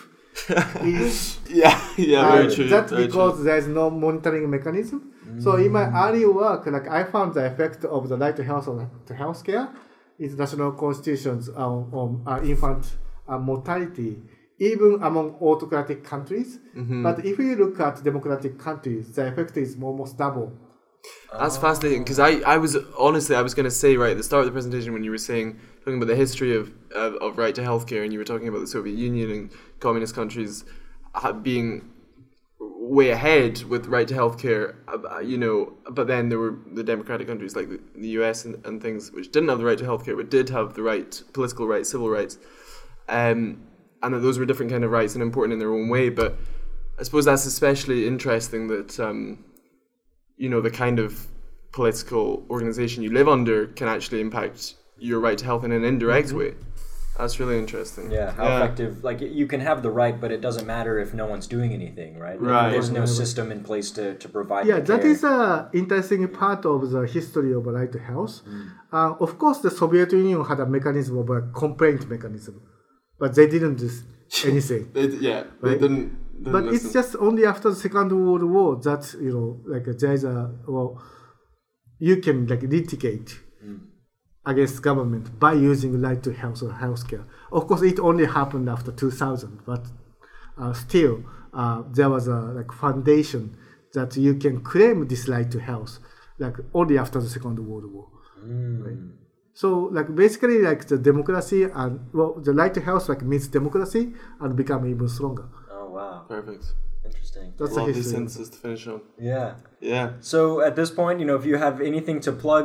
is yeah, yeah, Uh, very true. That's very because true. there's no monitoring mechanism. So in my early work, like I found the effect of the right to health or to healthcare is national constitutions on, on uh, infant uh, mortality, even among autocratic countries. Mm-hmm. But if you look at democratic countries, the effect is almost double. That's fascinating because I, I was honestly I was going to say right at the start of the presentation when you were saying talking about the history of, of, of right to healthcare and you were talking about the Soviet Union and communist countries being way ahead with right to healthcare, uh, you know, but then there were the democratic countries like the, the US and, and things which didn't have the right to healthcare but did have the right political rights, civil rights, um, and that those were different kind of rights and important in their own way. But I suppose that's especially interesting that. Um, you know the kind of political organization you live under can actually impact your right to health in an indirect way. That's really interesting. Mm-hmm. Yeah, how effective? Like you can have the right, but it doesn't matter if no one's doing anything, right? Right. There's no system in place to, to provide. Yeah, the that care. is a interesting part of the history of right to health. Mm. Uh, of course, the Soviet Union had a mechanism of a complaint mechanism, but they didn't do anything. They, yeah, they Right. didn't. didn't but listen. it's just only after the Second World War that you know, like there's a well, you can like litigate against government by using right to health or healthcare. Of course, it only happened after 2000, but uh, still uh, there was a like foundation that you can claim this right to health, like only after the Second World War. Right? So like basically like the democracy and well the right to health like means democracy and become even stronger. Oh wow, perfect. interesting. That's the Lovely history. sentences to finish on. Yeah. Yeah. So at this point, you know, if you have anything to plug,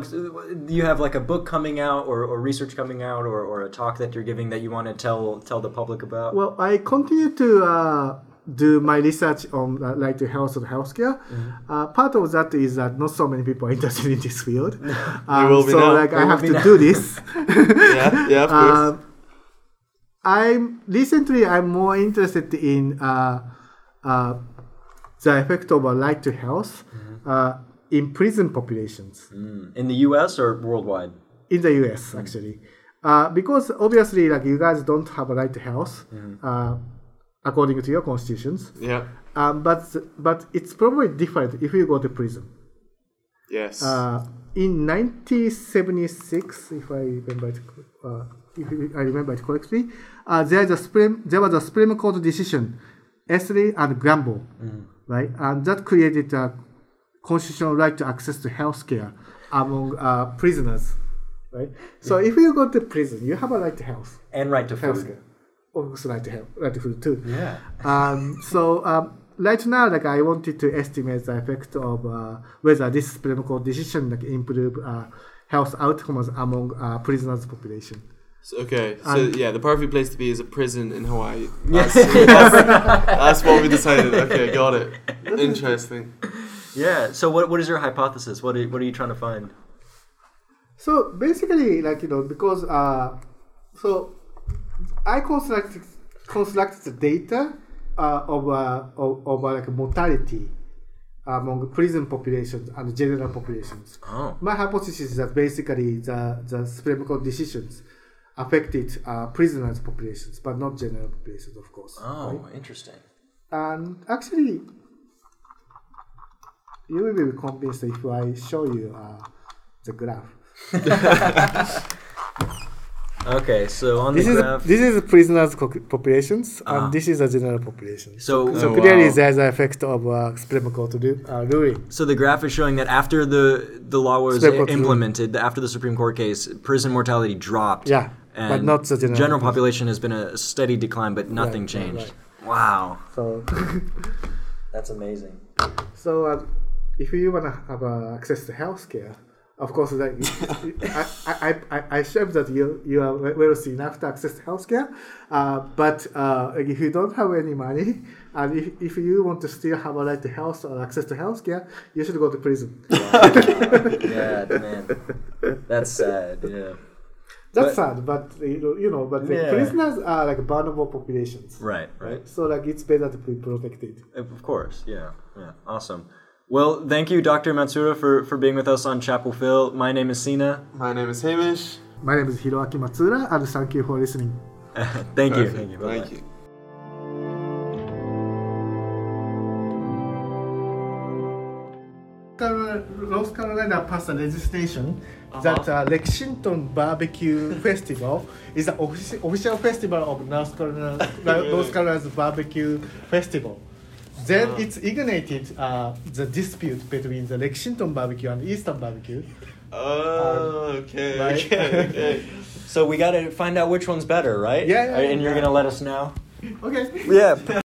do you have like a book coming out or, or research coming out or, or a talk that you're giving that you want to tell tell the public about? Well, I continue to uh, do my research on uh, right to health and healthcare. Uh, part of that is that not so many people are interested in this field. Um, will be so now. like There I have to now. do this. Yeah. Yeah. Of course. Um, I'm recently I'm more interested in uh, uh, the effect of a right to health uh, in prison populations Mm. In the U.S. or worldwide? in the U.S. actually, uh, because obviously like you guys don't have a right to health uh, according to your constitutions, yeah. um, but but it's probably different if you go to prison. Yes. Uh, in 1976, if I remember it, uh, if I remember it correctly, uh, there's a Supreme, there was a Supreme Court decision, Estelle and Gamble, right, and that created a constitutional right to access to health care among uh, prisoners, right. So if you go to prison, you have a right to health, And right to health food. Care, also right to health, right to food too. Yeah. Um, so um, right now, like I wanted to estimate the effect of uh, whether this Supreme Court decision like improve uh, health outcomes among uh, prisoners population. So- okay. So and- yeah, the perfect place to be is a prison in Hawaii. Yeah. That's, that's, that's what we decided. Okay, got it. Interesting. Yeah. So what what is your hypothesis? What are, what are you trying to find? So basically, like you know, because uh, so I constructed constructed the data uh, of, uh, of of uh, like mortality among prison populations and general populations. Oh. My hypothesis is that basically the, the Supreme Court decisions affected uh, prisoners' populations, but not general populations, of course. Oh, right? interesting. And actually, you will be convinced if I show you uh, the graph. Okay, so on This the is graph. this is prisoners' co- populations, Ah. and this is the general population. so So Oh, clearly, wow. there's an effect of uh, Supreme Court ru- uh, ruling. So the graph is showing that after the the law was Supreme Court implemented, after the Supreme Court case, prison mortality dropped. Yeah, but not the general. general population has been a steady decline, but nothing Right, right, changed. Wow, So, that's amazing. so uh, if you want to have uh, access to healthcare, of course, like I, I, I, I assume that you you are wealthy enough to access healthcare, uh, but uh, if you don't have any money, and if, if you want to still have a right to health or access to healthcare, you should go to prison. yeah, man. That's sad. Yeah. That's But- sad, but you know, you know, but the Yeah. prisoners are like vulnerable populations, Right. Right. So like it's better to be protected. Of course, yeah, yeah, awesome. Well, thank you, Dr. Matsuura, for, for being with us on Chapel Phil. My name is Sina. My name is Hamish. My name is Hiroaki Matsuura, and thank you for listening. thank you. Thank you. Bye-bye. Thank you. North Carolina passed a legislation that uh, Lexington Barbecue Festival is the offici- official festival of North Carolina, North Carolina's barbecue festival. Then it's ignited uh, the dispute between the Lexington barbecue and Eastern barbecue. Oh, okay, Right. okay, okay. So we got to find out which one's better, right? Yeah, yeah, And you're going to let us know? Okay. Yeah.